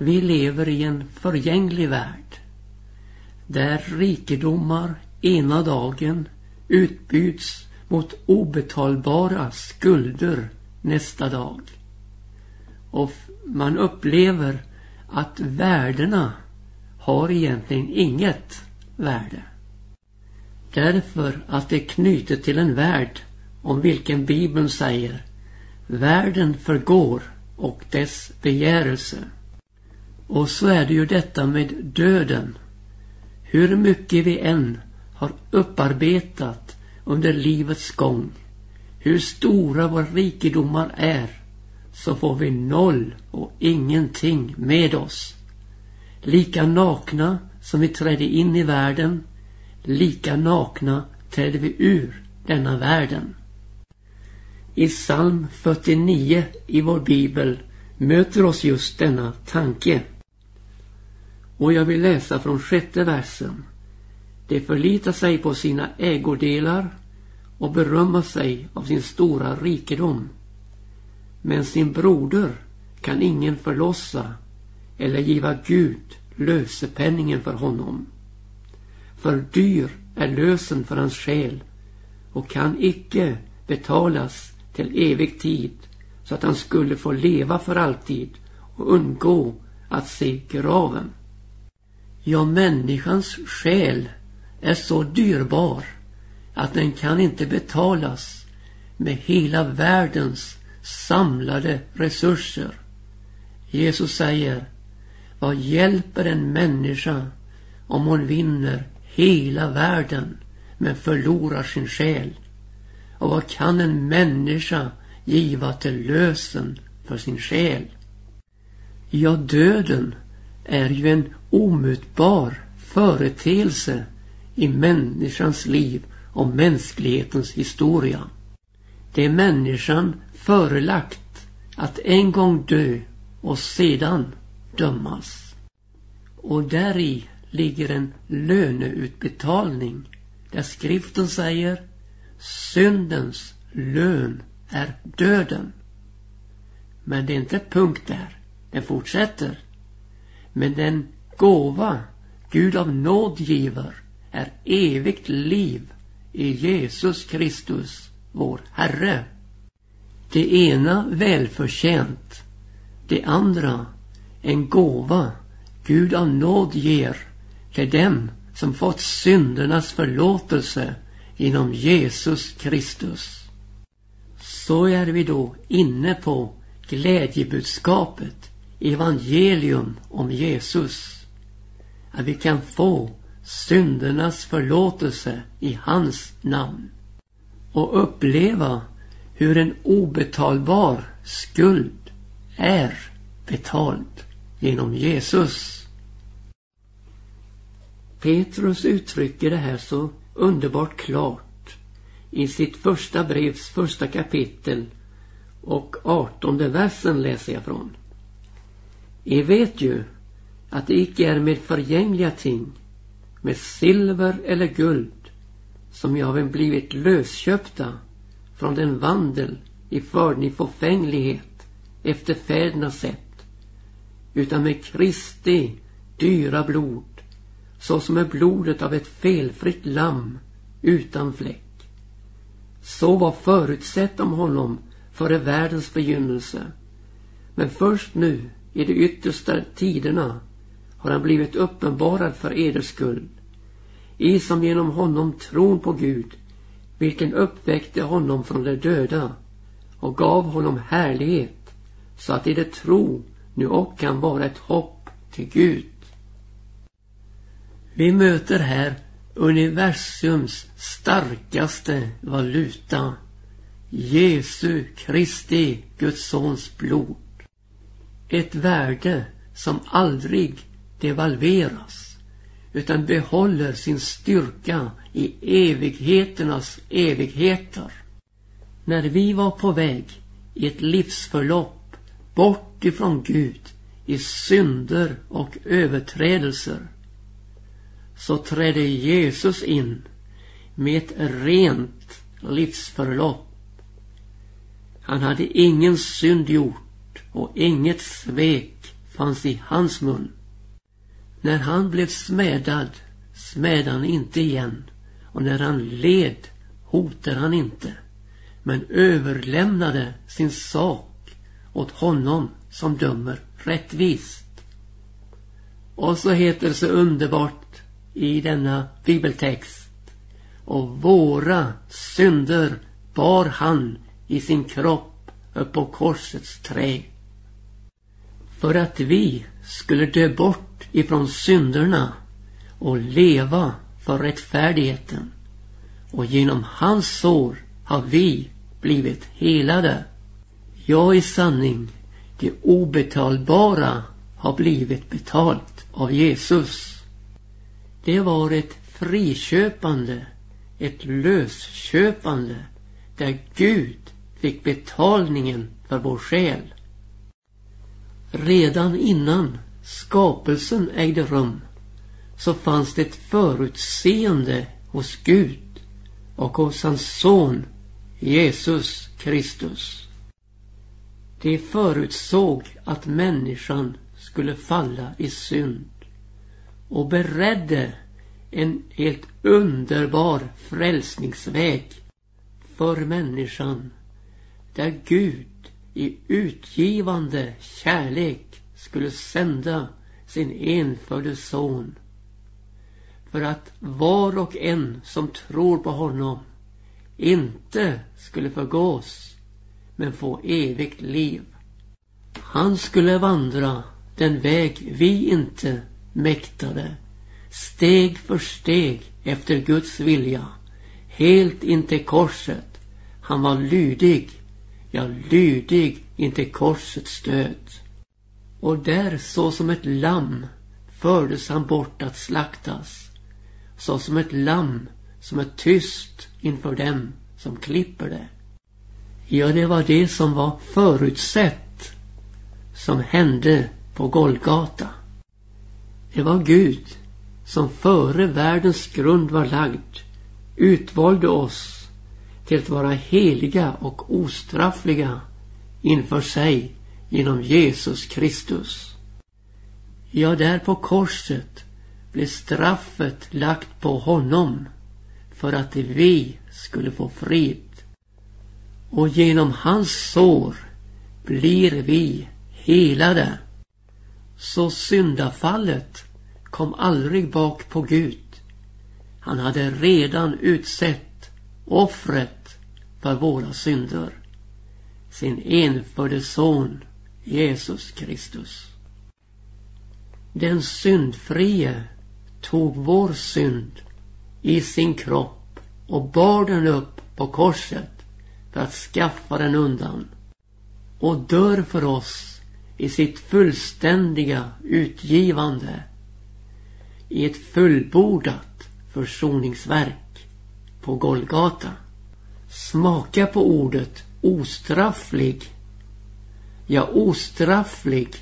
vi lever i en förgänglig värld. Där rikedomar ena dagen utbyts mot obetalbara skulder nästa dag. Och man upplever att värdena har egentligen inget värde. Därför att det är knutet till en värld om vilken Bibeln säger Världen förgår och dess begärelse. Och så är det ju detta med döden. Hur mycket vi än har upparbetat under livets gång, hur stora våra rikedomar är, så får vi noll och ingenting med oss. Lika nakna som vi trädde in i världen, lika nakna trädde vi ur denna världen. I psalm 49 i vår bibel möter oss just denna tanke. Och jag vill läsa från sjätte versen. De förlitar sig på sina ägodelar och berömmer sig av sin stora rikedom. Men sin broder kan ingen förlossa eller giva Gud lösepenningen för honom. För dyr är lösen för hans själ och kan icke betalas till evig tid så att han skulle få leva för alltid och undgå att se graven. Ja, människans själ är så dyrbar att den kan inte betalas med hela världens samlade resurser. Jesus säger, vad hjälper en människa om hon vinner hela världen men förlorar sin själ? Och vad kan en människa giva till lösen för sin själ? Ja, döden är ju en omutbar företeelse i människans liv och mänsklighetens historia. Det är människan förelagt att en gång dö och sedan dömas. Och däri ligger en löneutbetalning där skriften säger syndens lön är döden. Men det är inte punkt där. Den fortsätter. Men den gåva Gud av nåd giver är evigt liv i Jesus Kristus, vår Herre. Det ena välförtjänt, det andra en gåva Gud av nåd ger till dem som fått syndernas förlåtelse genom Jesus Kristus. Så är vi då inne på glädjebudskapet, evangelium om Jesus. Att vi kan få syndernas förlåtelse i hans namn. Och uppleva hur en obetalbar skuld är betald genom Jesus. Petrus uttrycker det här så underbart klart i sitt första brevs första kapitel och artonde versen läser jag från. I vet ju att det icke är med förgängliga ting, med silver eller guld, som jag har blivit lösköpta från den vandel i förd förfänglighet efter fädernas sätt, utan med Kristi dyra blod, såsom med blodet av ett felfritt lamm utan fläck. Så var förutsett om honom före världens begynnelse. Men först nu, i de yttersta tiderna, har han blivit uppenbarad för eders skull. I som genom honom tron på Gud, vilken uppväckte honom från de döda och gav honom härlighet, så att i det tro nu och kan vara ett hopp till Gud. Vi möter här universums starkaste valuta. Jesu Kristi, Guds sons blod. Ett värde som aldrig devalveras utan behåller sin styrka i evigheternas evigheter. När vi var på väg i ett livsförlopp bort ifrån Gud i synder och överträdelser så trädde Jesus in med ett rent livsförlopp. Han hade ingen synd gjort och inget svek fanns i hans mun. När han blev smädad smädade han inte igen och när han led hotade han inte men överlämnade sin sak åt honom som dömer rättvist. Och så heter det så underbart i denna bibeltext. Och våra synder bar han i sin kropp upp på korsets trä. För att vi skulle dö bort ifrån synderna och leva för rättfärdigheten. Och genom hans sår har vi blivit helade. Ja, i sanning, det obetalbara har blivit betalt av Jesus. Det var ett friköpande, ett lösköpande där Gud fick betalningen för vår själ. Redan innan skapelsen ägde rum så fanns det ett förutseende hos Gud och hos hans son Jesus Kristus. Det förutsåg att människan skulle falla i synd och beredde en helt underbar frälsningsväg för människan där Gud i utgivande kärlek skulle sända sin enfödde son för att var och en som tror på honom inte skulle förgås men få evigt liv. Han skulle vandra den väg vi inte mäktade, steg för steg efter Guds vilja, helt intill korset. Han var lydig, ja lydig intill korsets död. Och där så som ett lamm fördes han bort att slaktas, så som ett lamm som är tyst inför dem som klipper det. Ja, det var det som var förutsett som hände på Golgata. Det var Gud som före världens grund var lagd utvalde oss till att vara heliga och ostraffliga inför sig genom Jesus Kristus. Ja, där på korset blev straffet lagt på honom för att vi skulle få frid. Och genom hans sår blir vi helade. Så syndafallet kom aldrig bak på Gud. Han hade redan utsett offret för våra synder. Sin enfödde son Jesus Kristus. Den syndfrie tog vår synd i sin kropp och bar den upp på korset för att skaffa den undan och dör för oss i sitt fullständiga utgivande i ett fullbordat försoningsverk på Golgata. Smaka på ordet ostrafflig. Ja, ostrafflig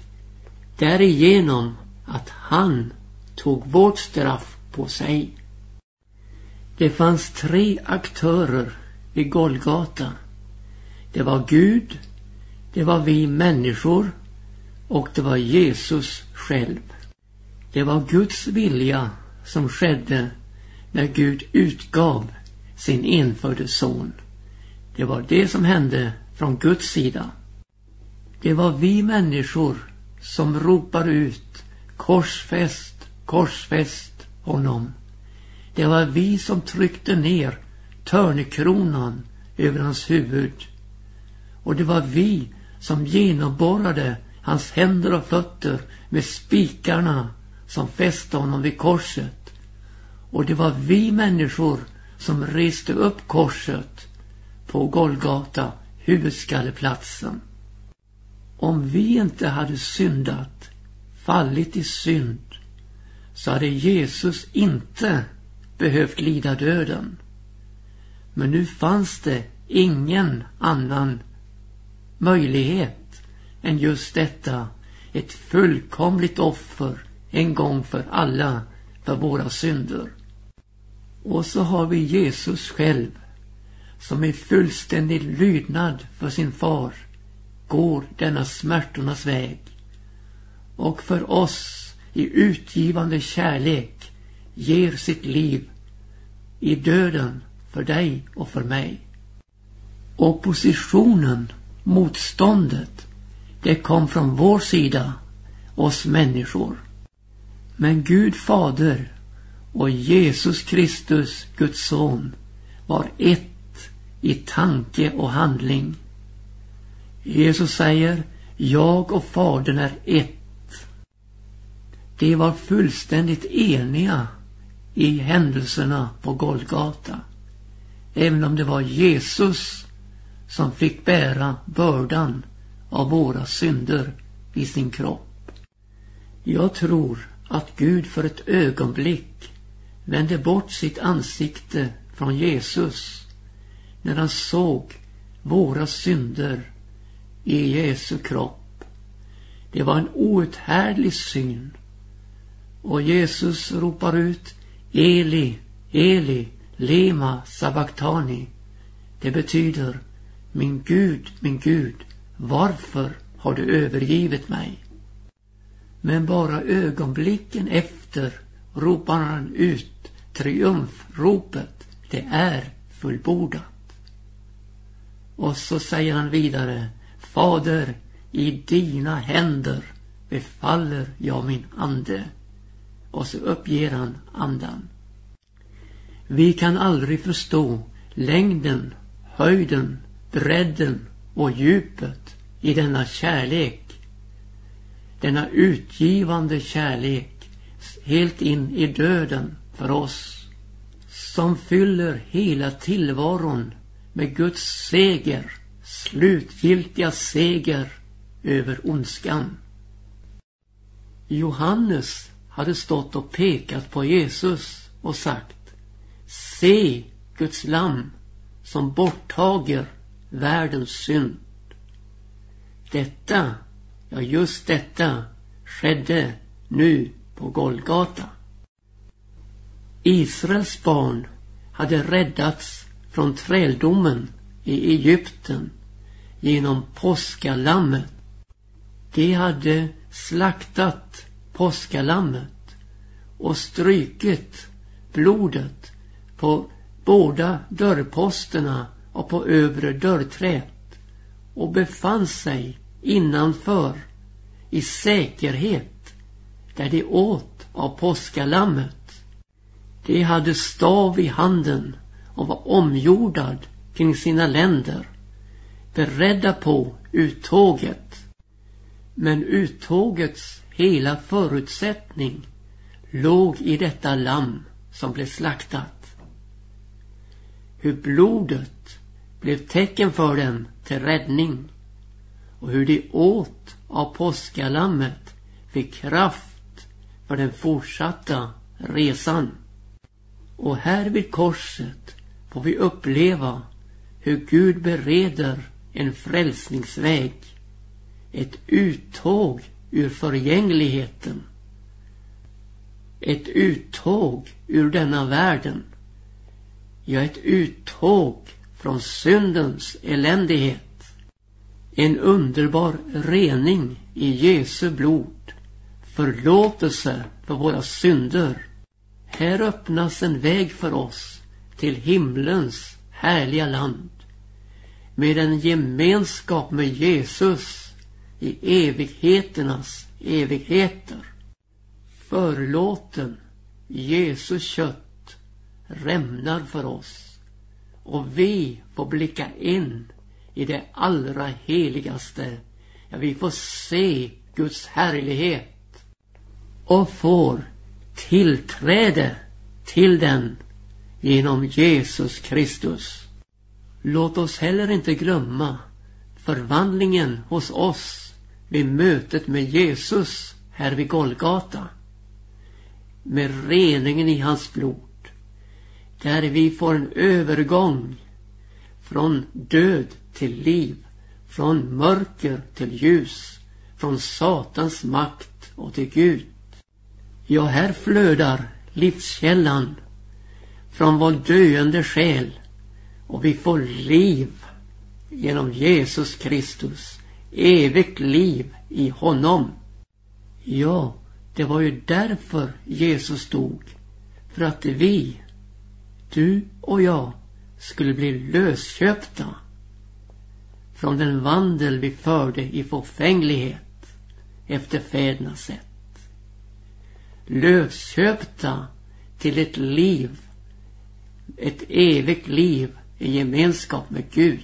därigenom att han tog vårt straff på sig. Det fanns tre aktörer vid Golgata. Det var Gud, det var vi människor och det var Jesus själv. Det var Guds vilja som skedde när Gud utgav sin enfödde son. Det var det som hände från Guds sida. Det var vi människor som ropade ut korsfäst, korsfäst honom. Det var vi som tryckte ner törnekronan över hans huvud. Och det var vi som genomborrade hans händer och fötter med spikarna som fäste honom vid korset. Och det var vi människor som reste upp korset på Golgata, huvudskalleplatsen. Om vi inte hade syndat, fallit i synd, så hade Jesus inte behövt lida döden. Men nu fanns det ingen annan möjlighet än just detta, ett fullkomligt offer en gång för alla för våra synder. Och så har vi Jesus själv som i fullständig lydnad för sin far går denna smärtornas väg. och för oss i utgivande kärlek ger sitt liv i döden för dig och för mig. Oppositionen, motståndet, det kom från vår sida, oss människor. Men Gud fader och Jesus Kristus, Guds son, var ett i tanke och handling. Jesus säger, jag och Fadern är ett. De var fullständigt eniga i händelserna på Golgata. Även om det var Jesus som fick bära bördan av våra synder i sin kropp. Jag tror att Gud för ett ögonblick vände bort sitt ansikte från Jesus när han såg våra synder i Jesu kropp. Det var en outhärdlig syn. Och Jesus ropar ut Eli, Eli, lema sabachthani. Det betyder Min Gud, min Gud, varför har du övergivit mig? Men bara ögonblicken efter ropar han ut triumfropet. Det är fullbordat. Och så säger han vidare Fader, i dina händer befaller jag min ande. Och så uppger han andan. Vi kan aldrig förstå längden, höjden, bredden och djupet i denna kärlek. Denna utgivande kärlek helt in i döden för oss. Som fyller hela tillvaron med Guds seger, slutgiltiga seger över ondskan. Johannes hade stått och pekat på Jesus och sagt Se Guds lamm som borttager världens synd. Detta, ja just detta, skedde nu på Golgata. Israels barn hade räddats från träldomen i Egypten genom påskalammet. De hade slaktat påskalammet och strykit blodet på båda dörrposterna och på övre dörrträet och befann sig innanför i säkerhet där de åt av påskalammet. De hade stav i handen och var omjordad kring sina länder beredda på uttåget. Men uttågets hela förutsättning låg i detta lamm som blev slaktat. Hur blodet blev tecken för dem till räddning och hur de åt av påskalammet fick kraft för den fortsatta resan. Och här vid korset får vi uppleva hur Gud bereder en frälsningsväg. Ett uttåg ur förgängligheten. Ett uttåg ur denna världen. Ja, ett uttåg från syndens eländighet. En underbar rening i Jesu blod. Förlåtelse för våra synder. Här öppnas en väg för oss till himlens härliga land. Med en gemenskap med Jesus i evigheternas evigheter. Förlåten Jesus kött rämnar för oss och vi får blicka in i det allra heligaste. Ja, vi får se Guds härlighet och får tillträde till den genom Jesus Kristus. Låt oss heller inte glömma förvandlingen hos oss vid mötet med Jesus här vid Golgata. Med reningen i hans blod. Där vi får en övergång från död till liv, från mörker till ljus, från Satans makt och till Gud. Ja, här flödar livskällan från vår döende själ och vi får liv genom Jesus Kristus. Evigt liv i honom. Ja, det var ju därför Jesus dog. För att vi, du och jag, skulle bli lösköpta från den vandel vi förde i förfänglighet efter fädernas sätt. Lösköpta till ett liv, ett evigt liv i gemenskap med Gud.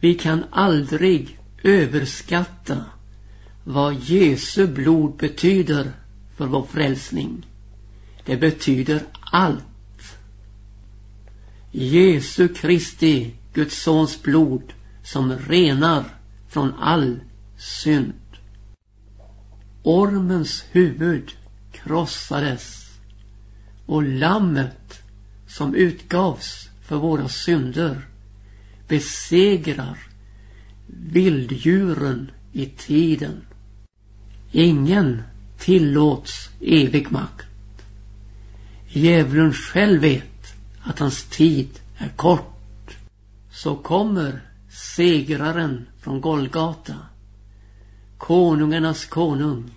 Vi kan aldrig överskatta vad Jesu blod betyder för vår frälsning. Det betyder allt. Jesu Kristi, Guds sons blod, som renar från all synd. Ormens huvud krossades och lammet som utgavs för våra synder besegrar vilddjuren i tiden. Ingen tillåts evig makt. Djävulen själv vet att hans tid är kort. Så kommer segraren från Golgata. Konungarnas konung,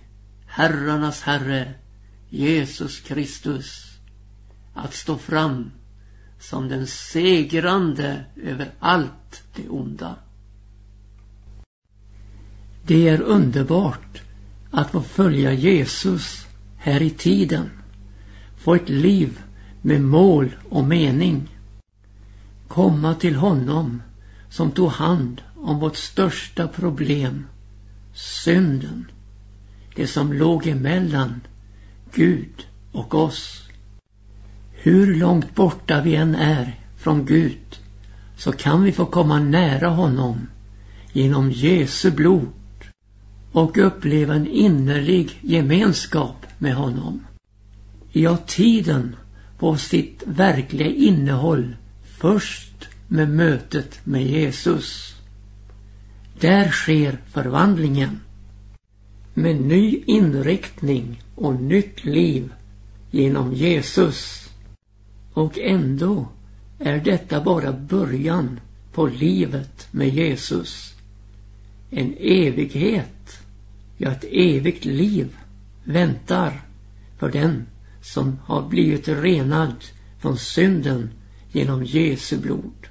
herrarnas herre, Jesus Kristus. Att stå fram som den segrande över allt det onda. Det är underbart att få följa Jesus här i tiden. Få ett liv med mål och mening. Komma till honom som tog hand om vårt största problem, synden. Det som låg emellan Gud och oss. Hur långt borta vi än är från Gud så kan vi få komma nära honom genom Jesu blod och uppleva en innerlig gemenskap med honom. Ja, tiden på sitt verkliga innehåll först med mötet med Jesus. Där sker förvandlingen. Med ny inriktning och nytt liv genom Jesus. Och ändå är detta bara början på livet med Jesus. En evighet, ja ett evigt liv väntar för den som har blivit renad från synden genom Jesu blod.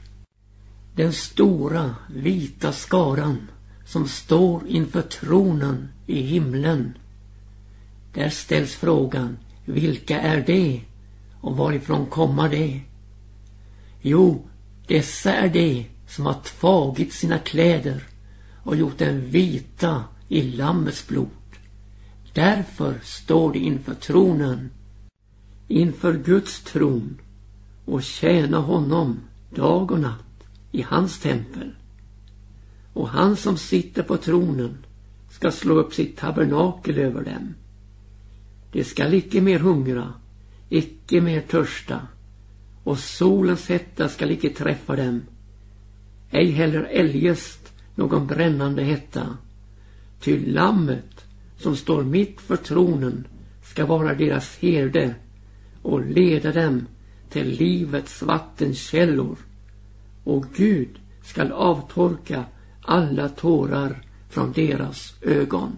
Den stora vita skaran som står inför tronen i himlen. Där ställs frågan, vilka är det och varifrån kommer det? Jo, dessa är de som har tagit sina kläder och gjort dem vita i Lammets blod. Därför står de inför tronen, inför Guds tron och tjäna honom dag och natt i hans tempel. Och han som sitter på tronen ska slå upp sitt tabernakel över dem. De skall icke mer hungra, icke mer törsta och solens hetta skall icke träffa dem. Ej heller eljest någon brännande hetta. Ty lammet som står mitt för tronen ska vara deras herde och leda dem till livets vattenkällor. Och Gud skall avtorka alla tårar från deras ögon.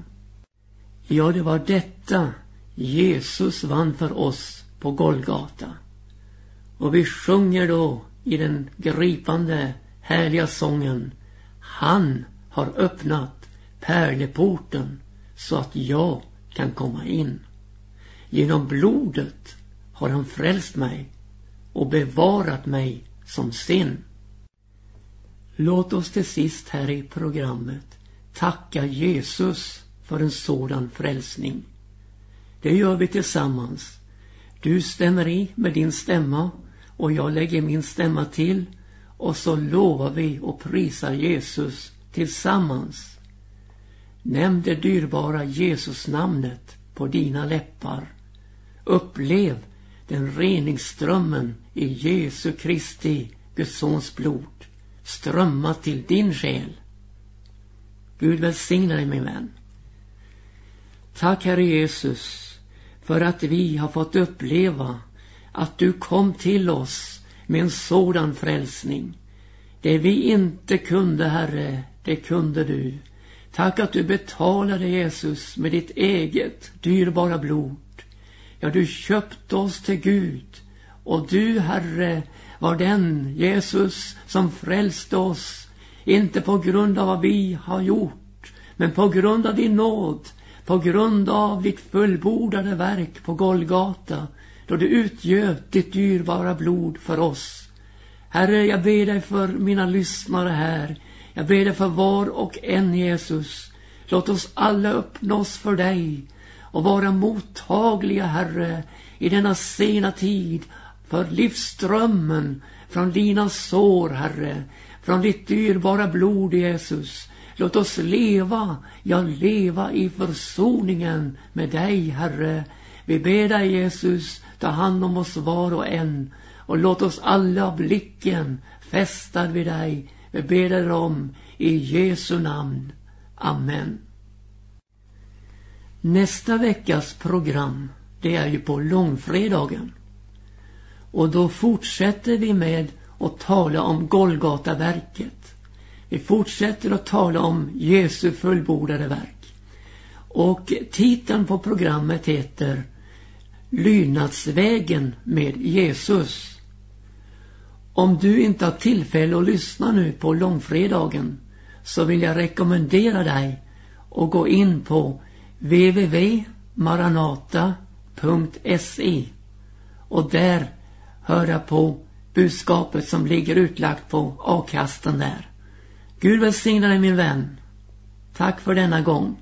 Ja, det var detta Jesus vann för oss på Golgata. Och vi sjunger då i den gripande, härliga sången Han har öppnat pärleporten så att jag kan komma in. Genom blodet har han frälst mig och bevarat mig som sin. Låt oss till sist här i programmet tacka Jesus för en sådan frälsning. Det gör vi tillsammans. Du stämmer i med din stämma och jag lägger min stämma till och så lovar vi och prisar Jesus tillsammans. Nämn det dyrbara Jesusnamnet på dina läppar. Upplev den reningsströmmen i Jesu Kristi, Guds sons blod, strömma till din själ. Gud välsigne dig min vän. Tack Herre Jesus för att vi har fått uppleva att du kom till oss med en sådan frälsning. Det vi inte kunde, Herre, det kunde du. Tack att du betalade Jesus med ditt eget dyrbara blod. Ja, du köpte oss till Gud. Och du, Herre, var den, Jesus, som frälste oss. Inte på grund av vad vi har gjort, men på grund av din nåd, på grund av ditt fullbordade verk på Golgata, då du utgöt ditt dyrbara blod för oss. Herre, jag ber dig för mina lyssnare här. Jag ber dig för var och en, Jesus. Låt oss alla öppna oss för dig och vara mottagliga, Herre, i denna sena tid för livsströmmen från dina sår, Herre, från ditt dyrbara blod, Jesus. Låt oss leva, ja, leva i försoningen med dig, Herre. Vi ber dig, Jesus, ta hand om oss var och en och låt oss alla blicken fästad vid dig. Vi ber dig om i Jesu namn. Amen. Nästa veckas program, det är ju på långfredagen. Och då fortsätter vi med att tala om Golgataverket. Vi fortsätter att tala om Jesu fullbordade verk. Och titeln på programmet heter Lydnadsvägen med Jesus. Om du inte har tillfälle att lyssna nu på långfredagen så vill jag rekommendera dig att gå in på www.maranata.se och där höra på budskapet som ligger utlagt på avkasten där. Gud välsigne dig min vän. Tack för denna gång.